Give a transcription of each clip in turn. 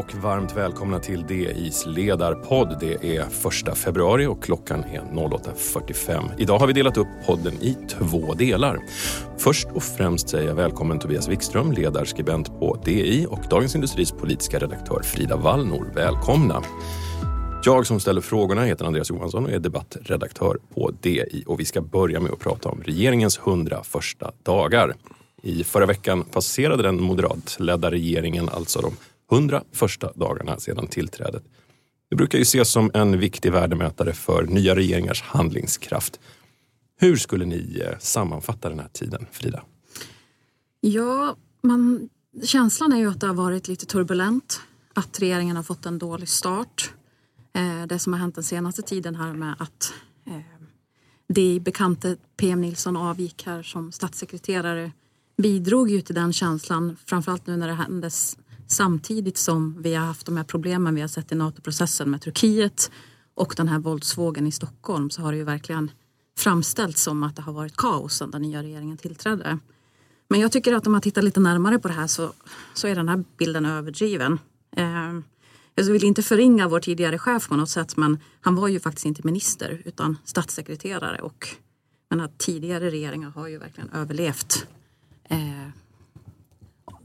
och varmt välkomna till DIs ledarpodd. Det är första februari och klockan är 08.45. Idag har vi delat upp podden i två delar. Först och främst säger jag välkommen Tobias Wikström, ledarskribent på DI och Dagens Industris politiska redaktör Frida Wallnor. Välkomna! Jag som ställer frågorna heter Andreas Johansson och är debattredaktör på DI och vi ska börja med att prata om regeringens 100 första dagar. I förra veckan passerade den moderatledda regeringen alltså de 100 första dagarna sedan tillträdet. Det brukar ju ses som en viktig värdemätare för nya regeringars handlingskraft. Hur skulle ni eh, sammanfatta den här tiden, Frida? Ja, man, känslan är ju att det har varit lite turbulent. Att regeringen har fått en dålig start. Eh, det som har hänt den senaste tiden här med att eh, det bekante PM Nilsson avgick här som statssekreterare bidrog ju till den känslan, framförallt nu när det händes samtidigt som vi har haft de här problemen vi har sett i NATO-processen med Turkiet och den här våldsvågen i Stockholm så har det ju verkligen framställts som att det har varit kaos sedan den nya regeringen tillträdde. Men jag tycker att om man tittar lite närmare på det här så, så är den här bilden överdriven. Eh, jag vill inte förringa vår tidigare chef på något sätt men han var ju faktiskt inte minister utan statssekreterare och men att tidigare regeringar har ju verkligen överlevt eh,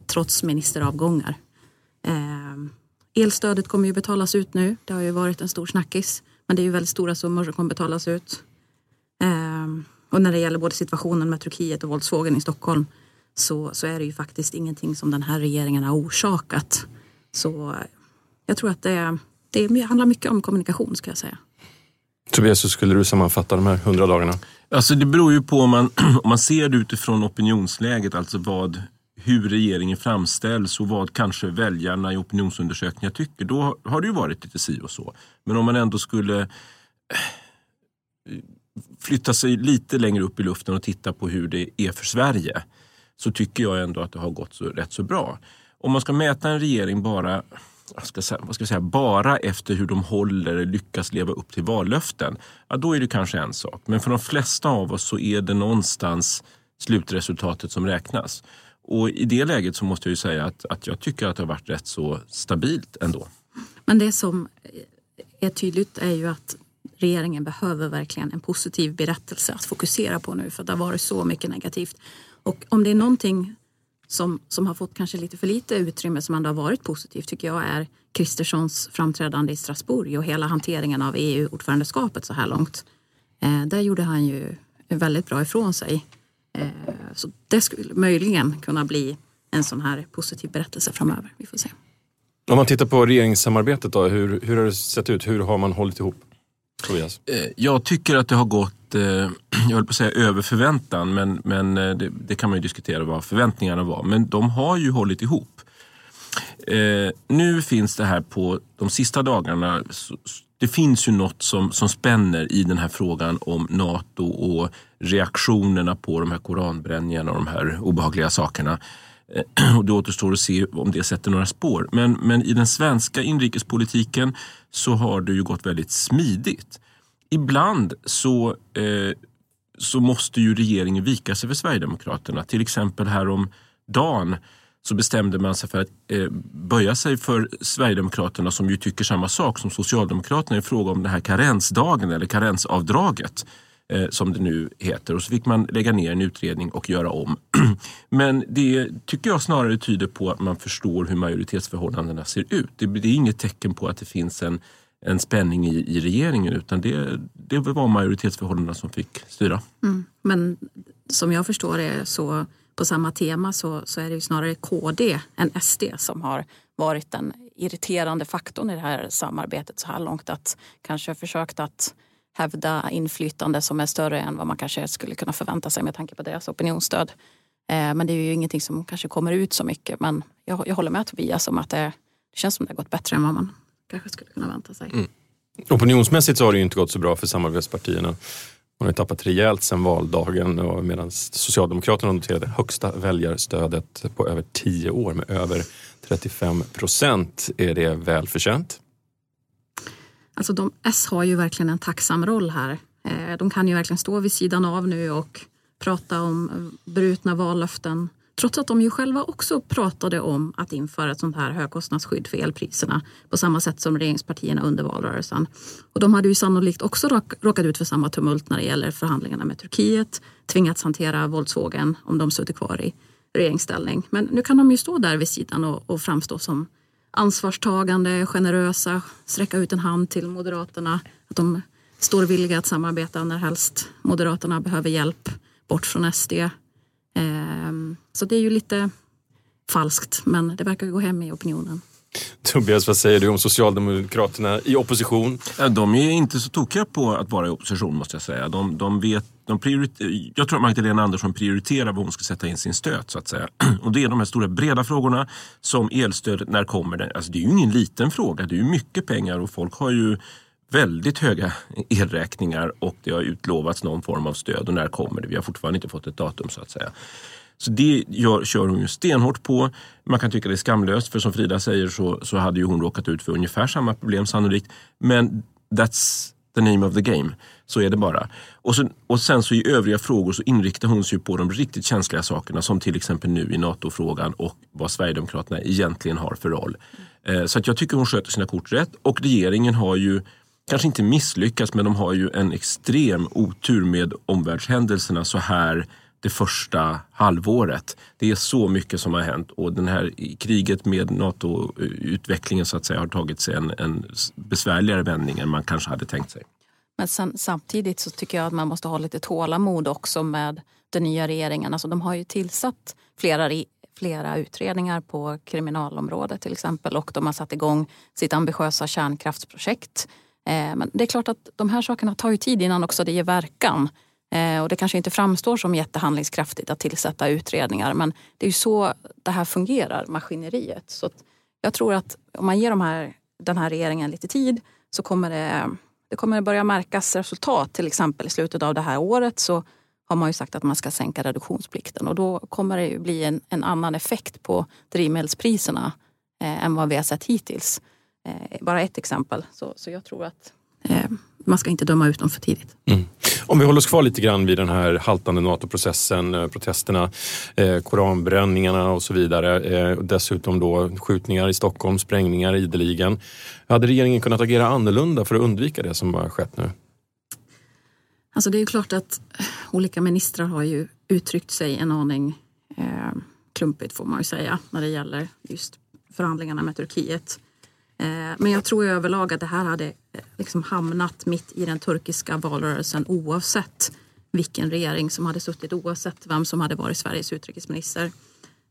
trots ministeravgångar. Eh, elstödet kommer ju betalas ut nu. Det har ju varit en stor snackis. Men det är ju väldigt stora summor som kommer betalas ut. Eh, och när det gäller både situationen med Turkiet och våldsvågen i Stockholm så, så är det ju faktiskt ingenting som den här regeringen har orsakat. Så jag tror att det, det handlar mycket om kommunikation ska jag säga. Tobias, hur skulle du sammanfatta de här hundra dagarna? Alltså det beror ju på om man, om man ser det utifrån opinionsläget, alltså vad, hur regeringen framställs och vad kanske väljarna i opinionsundersökningar tycker. Då har det ju varit lite si och så. Men om man ändå skulle eh, flytta sig lite längre upp i luften och titta på hur det är för Sverige så tycker jag ändå att det har gått så, rätt så bra. Om man ska mäta en regering bara ska säga, vad ska jag säga, bara efter hur de håller, eller lyckas leva upp till vallöften, ja, då är det kanske en sak. Men för de flesta av oss så är det någonstans slutresultatet som räknas. Och i det läget så måste jag ju säga att, att jag tycker att det har varit rätt så stabilt ändå. Men det som är tydligt är ju att regeringen behöver verkligen en positiv berättelse att fokusera på nu för det har varit så mycket negativt. Och om det är någonting som, som har fått kanske lite för lite utrymme som ändå har varit positivt tycker jag är Kristerssons framträdande i Strasbourg och hela hanteringen av EU-ordförandeskapet så här långt. Eh, där gjorde han ju väldigt bra ifrån sig. Eh, så det skulle möjligen kunna bli en sån här positiv berättelse framöver. Vi får se. Om man tittar på regeringssamarbetet då, hur, hur har det sett ut? Hur har man hållit ihop? Tobias? Eh, jag tycker att det har gått, eh, jag höll på att säga över förväntan, men, men det, det, kan man ju diskutera vad förväntningarna var. Men de har ju hållit ihop. Eh, nu finns det här på de sista dagarna, det finns ju något som, som spänner i den här frågan om NATO och reaktionerna på de här koranbränningarna och de här obehagliga sakerna. Eh, och det återstår att se om det sätter några spår. Men, men i den svenska inrikespolitiken så har det ju gått väldigt smidigt. Ibland så, eh, så måste ju regeringen vika sig för Sverigedemokraterna. Till exempel härom dagen så bestämde man sig för att eh, böja sig för Sverigedemokraterna som ju tycker samma sak som Socialdemokraterna i fråga om den här karensdagen eller karensavdraget eh, som det nu heter. Och så fick man lägga ner en utredning och göra om. Men det tycker jag snarare tyder på att man förstår hur majoritetsförhållandena ser ut. Det, det är inget tecken på att det finns en, en spänning i, i regeringen utan det, det var majoritetsförhållandena som fick styra. Mm. Men som jag förstår det så på samma tema så, så är det ju snarare KD än SD som har varit den irriterande faktorn i det här samarbetet så här långt. Att kanske försökt att hävda inflytande som är större än vad man kanske skulle kunna förvänta sig med tanke på deras opinionsstöd. Eh, men det är ju ingenting som kanske kommer ut så mycket. Men jag, jag håller med Tobias om att det, det känns som det har gått bättre än vad man kanske skulle kunna vänta sig. Mm. Opinionsmässigt så har det ju inte gått så bra för samarbetspartierna. Hon har tappat rejält sedan valdagen och medan Socialdemokraterna noterade högsta väljarstödet på över tio år med över 35 procent. Är det välförtjänt? Alltså de, S har ju verkligen en tacksam roll här. Eh, de kan ju verkligen stå vid sidan av nu och prata om eh, brutna vallöften, Trots att de ju själva också pratade om att införa ett sånt här högkostnadsskydd för elpriserna på samma sätt som regeringspartierna under valrörelsen. Och de hade ju sannolikt också råkat ut för samma tumult när det gäller förhandlingarna med Turkiet, tvingats hantera våldsvågen om de suttit kvar i regeringsställning. Men nu kan de ju stå där vid sidan och, och framstå som ansvarstagande, generösa, sträcka ut en hand till Moderaterna. Att de står villiga att samarbeta när helst Moderaterna behöver hjälp bort från SD. Ehm, så det är ju lite falskt, men det verkar gå hem i opinionen. Tobias, vad säger du om Socialdemokraterna i opposition? De är inte så tokiga på att vara i opposition måste jag säga. De, de vet, de jag tror att Magdalena Andersson prioriterar var hon ska sätta in sin stöt så att säga. Och det är de här stora breda frågorna som elstödet, när kommer det? Alltså det är ju ingen liten fråga, det är ju mycket pengar och folk har ju väldigt höga elräkningar och det har utlovats någon form av stöd och när kommer det? Vi har fortfarande inte fått ett datum så att säga. Så det gör, kör hon ju stenhårt på. Man kan tycka det är skamlöst för som Frida säger så, så hade ju hon råkat ut för ungefär samma problem sannolikt. Men that's the name of the game. Så är det bara. Och, så, och sen så i övriga frågor så inriktar hon sig på de riktigt känsliga sakerna som till exempel nu i NATO-frågan och vad Sverigedemokraterna egentligen har för roll. Eh, så att jag tycker hon sköter sina kort rätt och regeringen har ju kanske inte misslyckats men de har ju en extrem otur med omvärldshändelserna så här det första halvåret. Det är så mycket som har hänt och den här kriget med NATO-utvecklingen så att säga har tagit sig en, en besvärligare vändning än man kanske hade tänkt sig. Men sen, samtidigt så tycker jag att man måste ha lite tålamod också med den nya regeringen. Alltså de har ju tillsatt flera, flera utredningar på kriminalområdet till exempel och de har satt igång sitt ambitiösa kärnkraftsprojekt. Eh, men det är klart att de här sakerna tar ju tid innan också det ger verkan. Eh, och det kanske inte framstår som jättehandlingskraftigt att tillsätta utredningar men det är ju så det här fungerar, maskineriet. Så jag tror att om man ger de här, den här regeringen lite tid så kommer det, det kommer börja märkas resultat. Till exempel i slutet av det här året så har man ju sagt att man ska sänka reduktionsplikten och då kommer det ju bli en, en annan effekt på drivmedelspriserna eh, än vad vi har sett hittills. Eh, bara ett exempel. Så, så jag tror att eh, man ska inte döma ut dem för tidigt. Mm. Om vi håller oss kvar lite grann vid den här haltande NATO-processen, eh, protesterna, eh, koranbränningarna och så vidare. Eh, dessutom då skjutningar i Stockholm, sprängningar ideligen. Hade regeringen kunnat agera annorlunda för att undvika det som har skett nu? Alltså det är ju klart att olika ministrar har ju uttryckt sig en aning eh, klumpigt får man ju säga när det gäller just förhandlingarna med Turkiet. Eh, men jag tror överlag att det här hade eh, liksom hamnat mitt i den turkiska valrörelsen oavsett vilken regering som hade suttit, oavsett vem som hade varit Sveriges utrikesminister.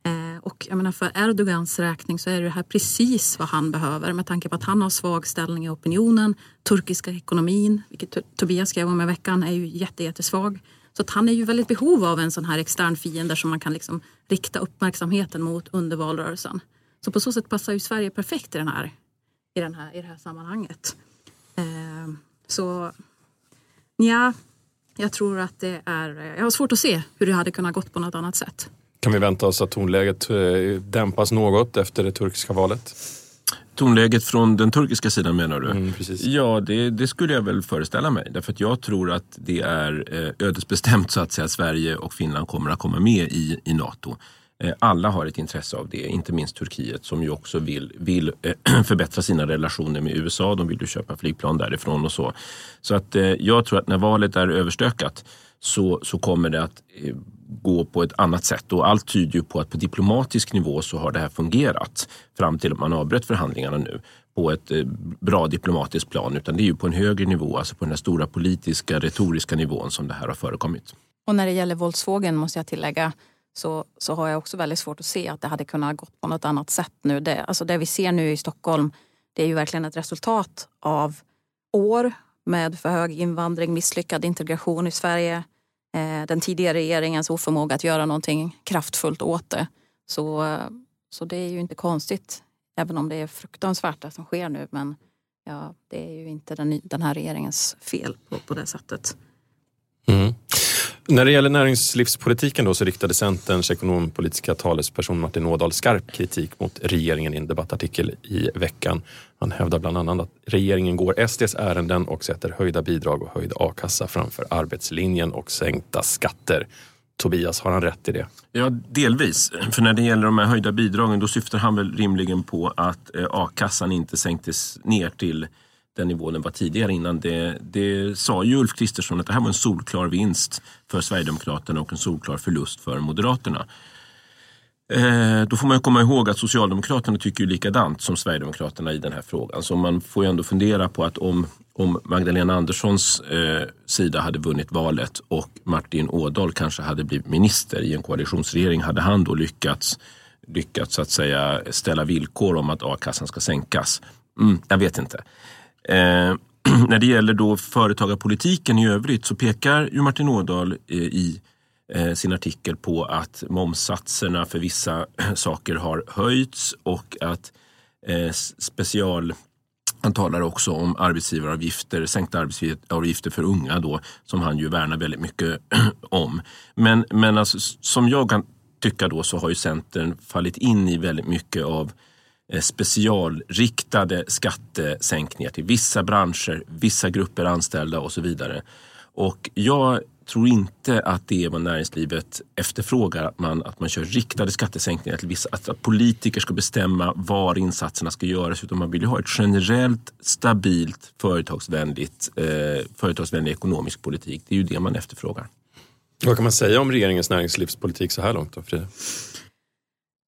Eh, och jag menar för Erdogans räkning så är det här precis vad han behöver med tanke på att han har svag ställning i opinionen. Turkiska ekonomin, vilket Tobias skrev om i veckan, är ju jättesvag. Så att han är ju väldigt behov av en sån här extern fiende som man kan liksom rikta uppmärksamheten mot under valrörelsen. Så på så sätt passar ju Sverige perfekt i den här i, den här, i det här sammanhanget. Eh, så ja, jag tror att det är... Jag har svårt att se hur det hade kunnat gått på något annat sätt. Kan vi vänta oss att tonläget eh, dämpas något efter det turkiska valet? Tonläget från den turkiska sidan menar du? Mm, ja, det, det, skulle jag väl föreställa mig. Därför att jag tror att det är eh, ödesbestämt så att säga att Sverige och Finland kommer att komma med i, i NATO. Eh, alla har ett intresse av det, inte minst Turkiet som ju också vill, vill eh, förbättra sina relationer med USA. De vill ju köpa flygplan därifrån och så. Så att eh, jag tror att när valet är överstökat så, så kommer det att gå på ett annat sätt och allt tyder ju på att på diplomatisk nivå så har det här fungerat fram till att man avbröt förhandlingarna nu på ett bra diplomatiskt plan utan det är ju på en högre nivå, alltså på den här stora politiska retoriska nivån som det här har förekommit. Och när det gäller våldsvågen måste jag tillägga så, så har jag också väldigt svårt att se att det hade kunnat gått på något annat sätt nu. Det, alltså det vi ser nu i Stockholm det är ju verkligen ett resultat av år med för hög invandring, misslyckad integration i Sverige, eh, den tidigare regeringens oförmåga att göra någonting kraftfullt åt det. Så, så det är ju inte konstigt, även om det är fruktansvärt det som sker nu. Men ja, det är ju inte den, den här regeringens fel på, på det sättet. Mm. När det gäller näringslivspolitiken då så riktade Centerns ekonompolitiska talesperson Martin Ådahl skarp kritik mot regeringen i en debattartikel i veckan. Han hävdar bland annat att regeringen går SDs ärenden och sätter höjda bidrag och höjd a-kassa framför arbetslinjen och sänkta skatter. Tobias, har han rätt i det? Ja, delvis. För när det gäller de här höjda bidragen då syftar han väl rimligen på att eh, a-kassan inte sänktes ner till den nivån den var tidigare innan. Det, det sa ju Ulf Kristersson att det här var en solklar vinst för Sverigedemokraterna och en solklar förlust för Moderaterna. Eh, då får man komma ihåg att Socialdemokraterna tycker likadant som Sverigedemokraterna i den här frågan. Så man får ju ändå fundera på att om, om Magdalena Anderssons eh, sida hade vunnit valet och Martin Ådahl kanske hade blivit minister i en koalitionsregering, hade han då lyckats, lyckats att säga, ställa villkor om att a-kassan ska sänkas? Mm, jag vet inte. Eh, när det gäller då företagarpolitiken i övrigt så pekar ju Martin Ådahl eh, i eh, sin artikel på att momssatserna för vissa saker har höjts och att eh, special han talar också om arbetsgivaravgifter, sänkta arbetsgivaravgifter för unga då, som han ju värnar väldigt mycket om. Men, men alltså, som jag kan tycka då så har ju Centern fallit in i väldigt mycket av Eh, specialriktade skattesänkningar till vissa branscher, vissa grupper anställda och så vidare. Och jag tror inte att det är vad näringslivet efterfrågar, att man, att man kör riktade skattesänkningar till vissa, att, politiker ska bestämma var insatserna ska göras, utan man vill ju ha ett generellt, stabilt, företagsvänligt, eh, företagsvänlig ekonomisk politik. Det är ju det man efterfrågar. Vad kan man säga om regeringens näringslivspolitik så här långt då, Frida?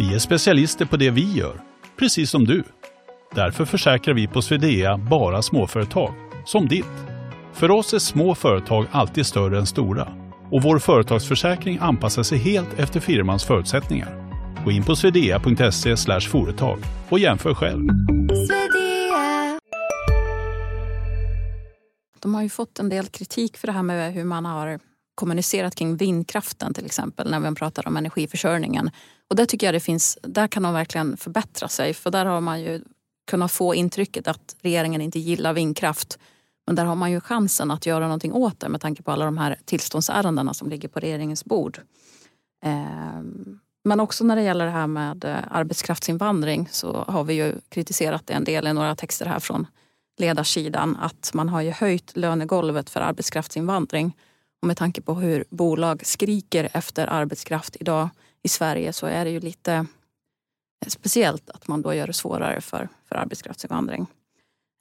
Vi är specialister på det vi gör, precis som du. Därför försäkrar vi på Swedea bara småföretag, som ditt. För oss är små företag alltid större än stora och vår företagsförsäkring anpassar sig helt efter firmans förutsättningar. Gå in på swedea.se företag och jämför själv. De har ju fått en del kritik för det här med hur man har kommunicerat kring vindkraften till exempel när vi pratar om energiförsörjningen. Och där tycker jag det finns, där kan de verkligen förbättra sig för där har man ju kunnat få intrycket att regeringen inte gillar vindkraft. Men där har man ju chansen att göra någonting åt det med tanke på alla de här tillståndsärendena som ligger på regeringens bord. Ehm, men också när det gäller det här med eh, arbetskraftsinvandring så har vi ju kritiserat det en del i några texter här från ledarsidan att man har ju höjt lönegolvet för arbetskraftsinvandring. Och med tanke på hur bolag skriker efter arbetskraft idag i Sverige så är det ju lite eh, speciellt att man då gör det svårare för, för arbetskraftsinvandring.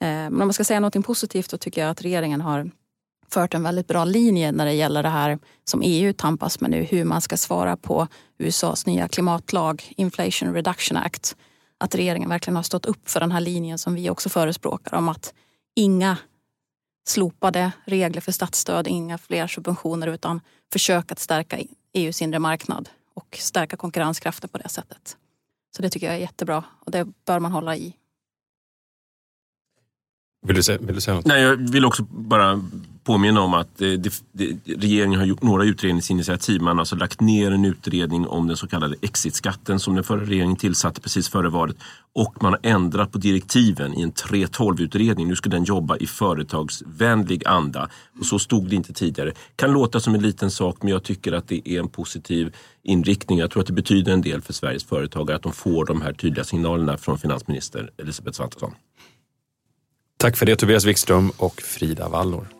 Eh, men om man ska säga något positivt så tycker jag att regeringen har fört en väldigt bra linje när det gäller det här som EU tampas med nu, hur man ska svara på USAs nya klimatlag, Inflation Reduction Act. Att regeringen verkligen har stått upp för den här linjen som vi också förespråkar om att inga slopade regler för statsstöd, inga fler subventioner utan försök att stärka EUs inre marknad och stärka konkurrenskraften på det sättet. Så det tycker jag är jättebra och det bör man hålla i. Vill du, säga, vill du säga något? Nej, jag vill också bara påminna om att eh, det, det, regeringen har gjort några utredningsinitiativ. Man har alltså lagt ner en utredning om den så kallade exitskatten som den förra regeringen tillsatte precis före valet. Och man har ändrat på direktiven i en 3.12-utredning. Nu ska den jobba i företagsvänlig anda. Och så stod det inte tidigare. Kan låta som en liten sak men jag tycker att det är en positiv inriktning. Jag tror att det betyder en del för Sveriges företagare att de får de här tydliga signalerna från finansminister Elisabeth Svantesson. Tack för det Tobias Wikström och Frida Wallnor.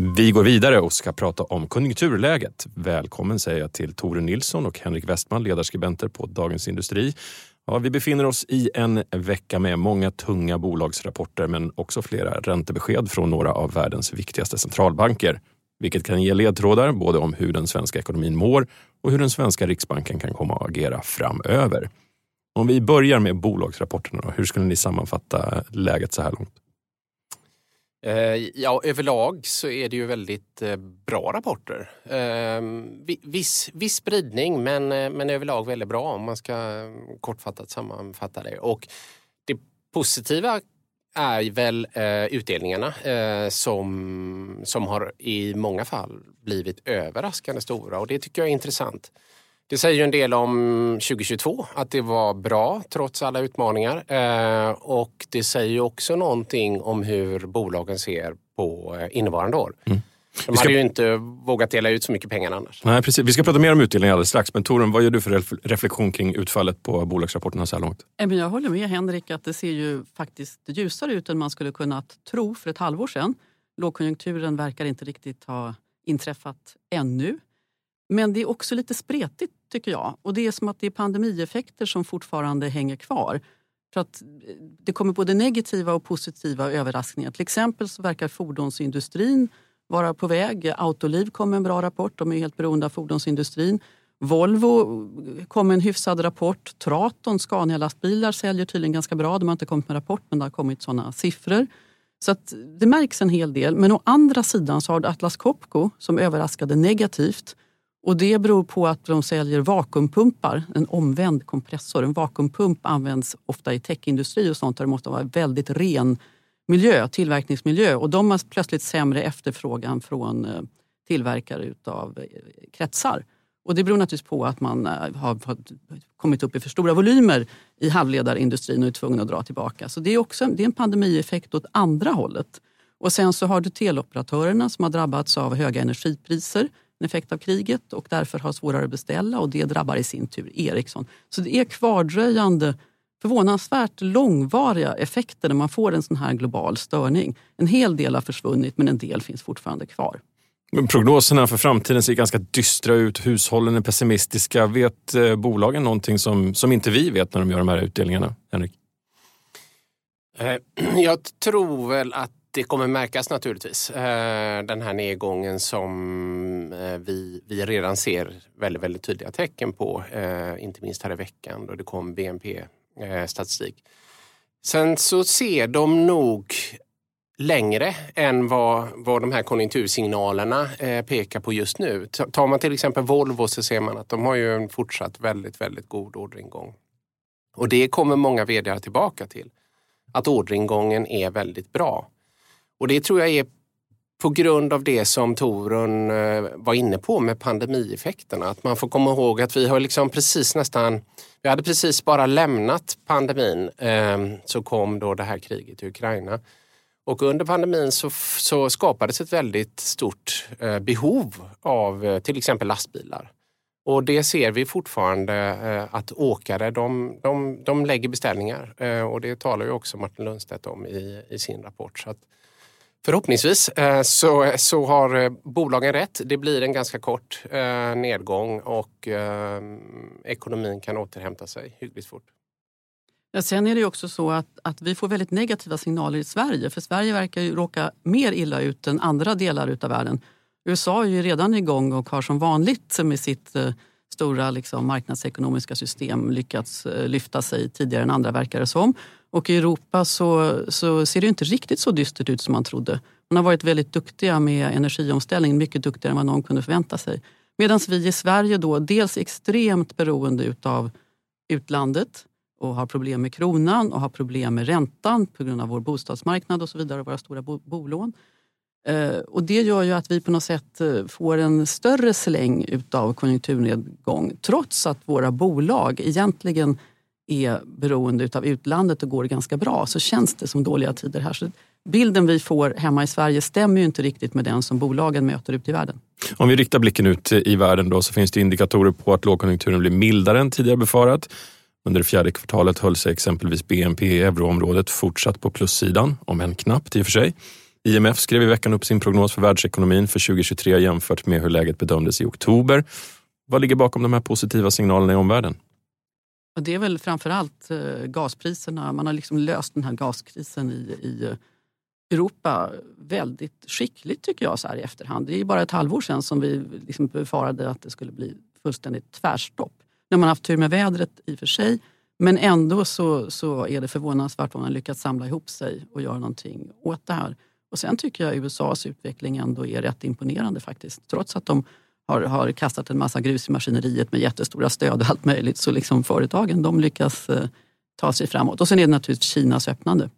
Vi går vidare och ska prata om konjunkturläget. Välkommen säger jag till Tore Nilsson och Henrik Westman, ledarskribenter på Dagens Industri. Ja, vi befinner oss i en vecka med många tunga bolagsrapporter men också flera räntebesked från några av världens viktigaste centralbanker. Vilket kan ge ledtrådar både om hur den svenska ekonomin mår och hur den svenska riksbanken kan komma att agera framöver. Om vi börjar med bolagsrapporterna, hur skulle ni sammanfatta läget så här långt? Eh, ja, överlag så är det ju väldigt eh, bra rapporter. Ehm, viss, viss spridning men, eh, men överlag väldigt bra om man ska mm, kortfattat sammanfatta det. Och det positiva är väl utdelningarna som, som har i många fall blivit överraskande stora och det tycker jag är intressant. Det säger ju en del om 2022, att det var bra trots alla utmaningar. Eh, och det säger ju också någonting om hur bolagen ser på eh, innevarande år. Mm. De ska... hade ju inte vågat dela ut så mycket pengar annars. Nej, precis. Vi ska prata mer om utdelning alldeles strax. Men Torun, vad gör du för reflektion kring utfallet på bolagsrapporterna så här långt? Jag håller med Henrik att det ser ju faktiskt ljusare ut än man skulle kunnat tro för ett halvår sedan. Lågkonjunkturen verkar inte riktigt ha inträffat ännu. Men det är också lite spretigt tycker jag. Och det är som att det är pandemieffekter som fortfarande hänger kvar. För att eh, det kommer både negativa och positiva överraskningar. Till exempel så verkar fordonsindustrin vara på väg. Autoliv kom med en bra rapport, de är helt beroende av fordonsindustrin. Volvo eh, kom med en hyfsad rapport. Traton, Scania-lastbilar säljer tydligen ganska bra. De har inte kommit med rapport men det har kommit sådana siffror. Så att det märks en hel del. Men å andra sidan så har Atlas Copco som överraskade negativt. Och det beror på att de säljer vakuumpumpar, en omvänd kompressor. En vakuumpump används ofta i techindustri och sånt där det måste vara väldigt ren miljö, tillverkningsmiljö och de har plötsligt sämre efterfrågan från eh, tillverkare av eh, kretsar. Och det beror naturligtvis på att man eh, har kommit upp i för stora volymer i halvledarindustrin och är tvungen att dra tillbaka. Så det är också det är en pandemieffekt åt andra hållet. Och sen så har du teleoperatörerna som har drabbats av höga energipriser, en effekt av kriget och därför har svårare att beställa och det drabbar i sin tur Ericsson. Så det är kvardröjande förvånansvärt långvariga effekter när man får en sån här global störning. En hel del har försvunnit men en del finns fortfarande kvar. Men prognoserna för framtiden ser ganska dystra ut. Hushållen är pessimistiska. Vet eh, bolagen någonting som, som inte vi vet när de gör de här utdelningarna? Henrik? Eh, jag tror väl att det kommer märkas naturligtvis. Eh, den här nedgången som eh, vi, vi redan ser väldigt, väldigt tydliga tecken på. Eh, inte minst här i veckan då det kom BNP-statistik. Sen så ser de nog längre än vad, vad de här konjunktursignalerna pekar på just nu. Tar man till exempel Volvo så ser man att de har ju en fortsatt väldigt, väldigt god orderingång. Och det kommer många vd tillbaka till. Att orderingången är väldigt bra. Och det tror jag är på grund av det som Torun eh, var inne på med pandemieffekterna. Att man får komma ihåg att vi har liksom precis nästan, vi hade precis bara lämnat pandemin ehm, så kom då det här kriget i Ukraina. Och under pandemin så, så skapades ett väldigt stort eh, behov av eh, till exempel lastbilar. Och det ser vi fortfarande att åkare de, de, de lägger beställningar och det talar ju också Martin Lundstedt om i, i sin rapport. Så att, Förhoppningsvis eh, så, så har eh, bolagen rätt. Det blir en ganska kort eh, nedgång och ekonomin kan återhämta sig hyggligt fort. Ja, sen är det också så att, att vi får väldigt negativa signaler i Sverige. För Sverige verkar ju råka mer illa ut än andra delar av världen. USA är ju redan igång och har som vanligt med sitt stora liksom, marknadsekonomiska system lyckats lyfta sig tidigare än andra verkar det som. Och i Europa så, så ser det inte riktigt så dystert ut som man trodde. Man har varit väldigt duktiga med energiomställningen, mycket duktigare än vad någon kunde förvänta sig. Medan vi i Sverige då dels är extremt beroende utav utlandet och har problem med kronan och har problem med räntan på grund av vår bostadsmarknad och så vidare, våra stora bo bolån. Eh, och det gör ju att vi på något sätt eh, får en större släng utav konjunkturnedgång trots att våra bolag egentligen är beroende av utlandet och går ganska bra så känns det som dåliga tider här. Så bilden vi får hemma i Sverige stämmer ju inte riktigt med den som bolagen möter ute i världen. Om vi riktar blicken ut i världen då så finns det indikatorer på att lågkonjunkturen blir mildare än tidigare befarat. Under det fjärde kvartalet höll sig exempelvis BNP i euroområdet fortsatt på plussidan, om än knappt i och för sig. IMF skrev i veckan upp sin prognos för världsekonomin för 2023 jämfört med hur läget bedömdes i oktober. Vad ligger bakom de här positiva signalerna i omvärlden? Och det är väl framförallt allt gaspriserna. Man har liksom löst den här gaskrisen i, i eh, Europa väldigt skickligt tycker jag så här i efterhand. Det är bara ett halvår sedan som vi liksom befarade att det skulle bli fullständigt tvärstopp. När man haft tur med vädret i och för sig. Men ändå så, så är det förvånansvärt vad man lyckats samla ihop sig och göra någonting åt det här. Och sen tycker jag USAs utveckling ändå är rätt imponerande faktiskt. Trots att de har, har kastat en massa grus i maskineriet med jättestora stöd och allt möjligt. Så liksom företagen de lyckas eh, ta sig framåt. Och sen är det naturligtvis Kinas öppnande.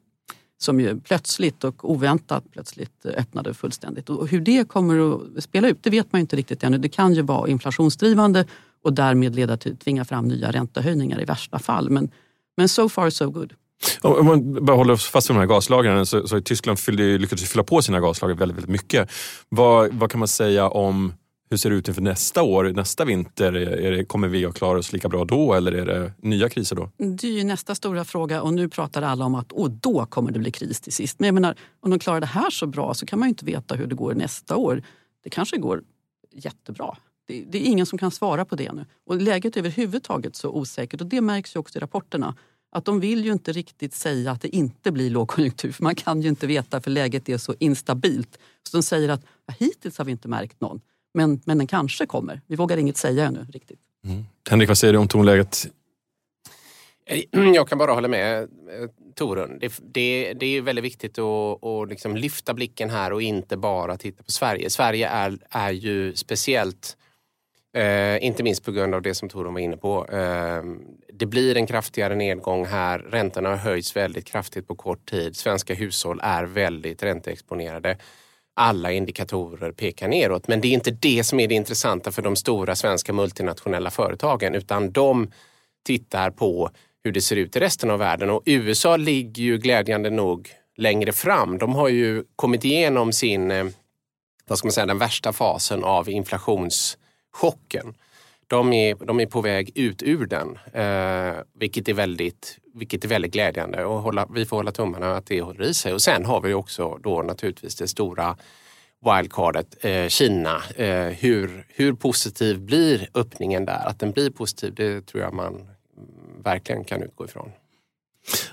som ju plötsligt och oväntat plötsligt öppnade fullständigt. Och hur det kommer att spela ut, det vet man inte riktigt ännu. Det kan ju vara inflationsdrivande och därmed leda till tvinga fram nya räntehöjningar i värsta fall. Men, men so far so good. Om man bara håller fast vid de här gaslagren så, så Tyskland fyllde, lyckades fylla på sina gaslager väldigt, väldigt mycket. Vad, vad kan man säga om hur ser det ut inför nästa år, nästa vinter? Är det, kommer vi att klara oss lika bra då eller är det nya kriser då? Det är ju nästa stora fråga och nu pratar alla om att åh, då kommer det bli kris till sist. Men jag menar, om de klarar det här så bra så kan man ju inte veta hur det går nästa år. Det kanske går jättebra. Det, det är ingen som kan svara på det nu. Och läget är överhuvudtaget så osäkert och det märks ju också i rapporterna att de vill ju inte riktigt säga att det inte blir lågkonjunktur för man kan ju inte veta för läget är så instabilt. Så de säger att ja, hittills har vi inte märkt någon. Men, men den kanske kommer. Vi vågar inget säga ännu riktigt. Mm. Henrik, vad säger du om tonläget? Eh, jag kan bara hålla med eh, Torun. Det, det, det är väldigt viktigt att, att liksom lyfta blicken här och inte bara titta på Sverige. Sverige är, är ju speciellt, eh, inte minst på grund av det som Torun var inne på. Eh, det blir en kraftigare nedgång här. Räntorna har höjts väldigt kraftigt på kort tid. Svenska hushåll är väldigt ränteexponerade alla indikatorer pekar neråt. Men det är inte det som är det intressanta för de stora svenska multinationella företagen utan de tittar på hur det ser ut i resten av världen och USA ligger ju glädjande nog längre fram. De har ju kommit igenom sin, eh, vad ska man säga, den värsta fasen av inflationschocken. De är, de är på väg ut ur den, eh, vilket, är väldigt, vilket är väldigt glädjande och hålla, vi får hålla tummarna att det håller i sig. Och sen har vi också då naturligtvis det stora wildcardet eh, Kina. Eh, hur, hur positiv blir öppningen där? Att den blir positiv, det tror jag man verkligen kan utgå ifrån.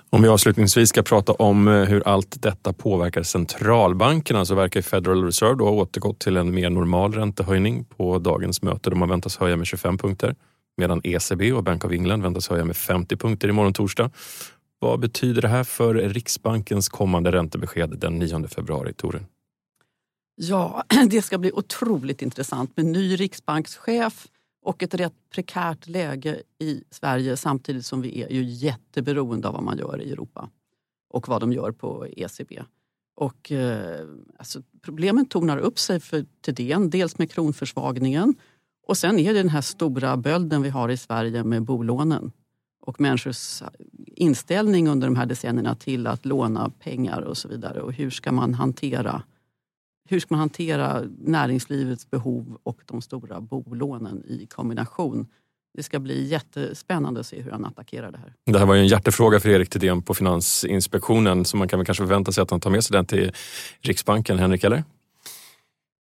Om vi avslutningsvis ska prata om eh, hur allt detta påverkar centralbankerna så verkar Federal Reserve då ha återgått till en mer normal räntehöjning på dagens möte. De har väntas höja med 25 punkter medan ECB och Bank of England väntas höja med 50 punkter imorgon torsdag. Vad betyder det här för Riksbankens kommande räntebesked den 9 februari, Torin? Ja, det ska bli otroligt intressant med ny riksbankschef och ett rätt prekärt läge i Sverige samtidigt som vi är ju jätteberoende av vad man gör i Europa och vad de gör på ECB. Och, eh, alltså, problemen tornar upp sig för Thedéen, dels med kronförsvagningen och sen är det den här stora bölden vi har i Sverige med bolånen och människors inställning under de här decennierna till att låna pengar och så vidare. Och hur ska man hantera hur ska man hantera näringslivets behov och de stora bolånen i kombination? Det ska bli jättespännande att se hur han attackerar det här. Det här var ju en hjärtefråga för Erik Thedéen på Finansinspektionen så man kan väl kanske förvänta sig att han tar med sig den till Riksbanken. Henrik, eller?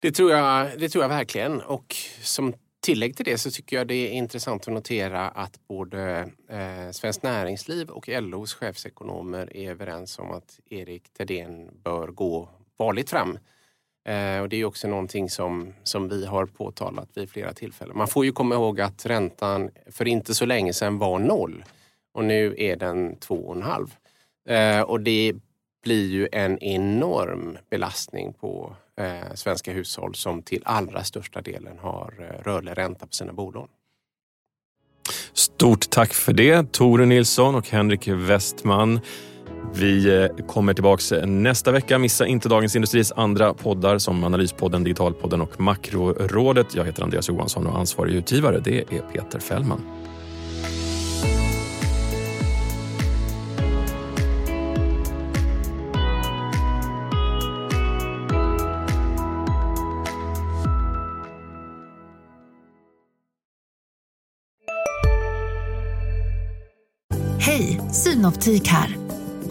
Det tror jag, det tror jag verkligen. Och som tillägg till det så tycker jag det är intressant att notera att både eh, Svenskt Näringsliv och LOs chefsekonomer är överens om att Erik Thedéen bör gå varligt fram Eh, och det är också någonting som, som vi har påtalat vid flera tillfällen. Man får ju komma ihåg att räntan för inte så länge sedan var noll och nu är den två och en halv. Eh, och det blir ju en enorm belastning på eh, svenska hushåll som till allra största delen har eh, rörlig ränta på sina bolån. Stort tack för det, Tore Nilsson och Henrik Westman. Vi eh, kommer tillbaka eh, nästa vecka. Missa inte Dagens Industris andra poddar som Analyspodden, Digitalpodden och Makrorådet. Jag heter Andreas Johansson och ansvarig utgivare det är Peter Fällman. Hej, Synoptik här.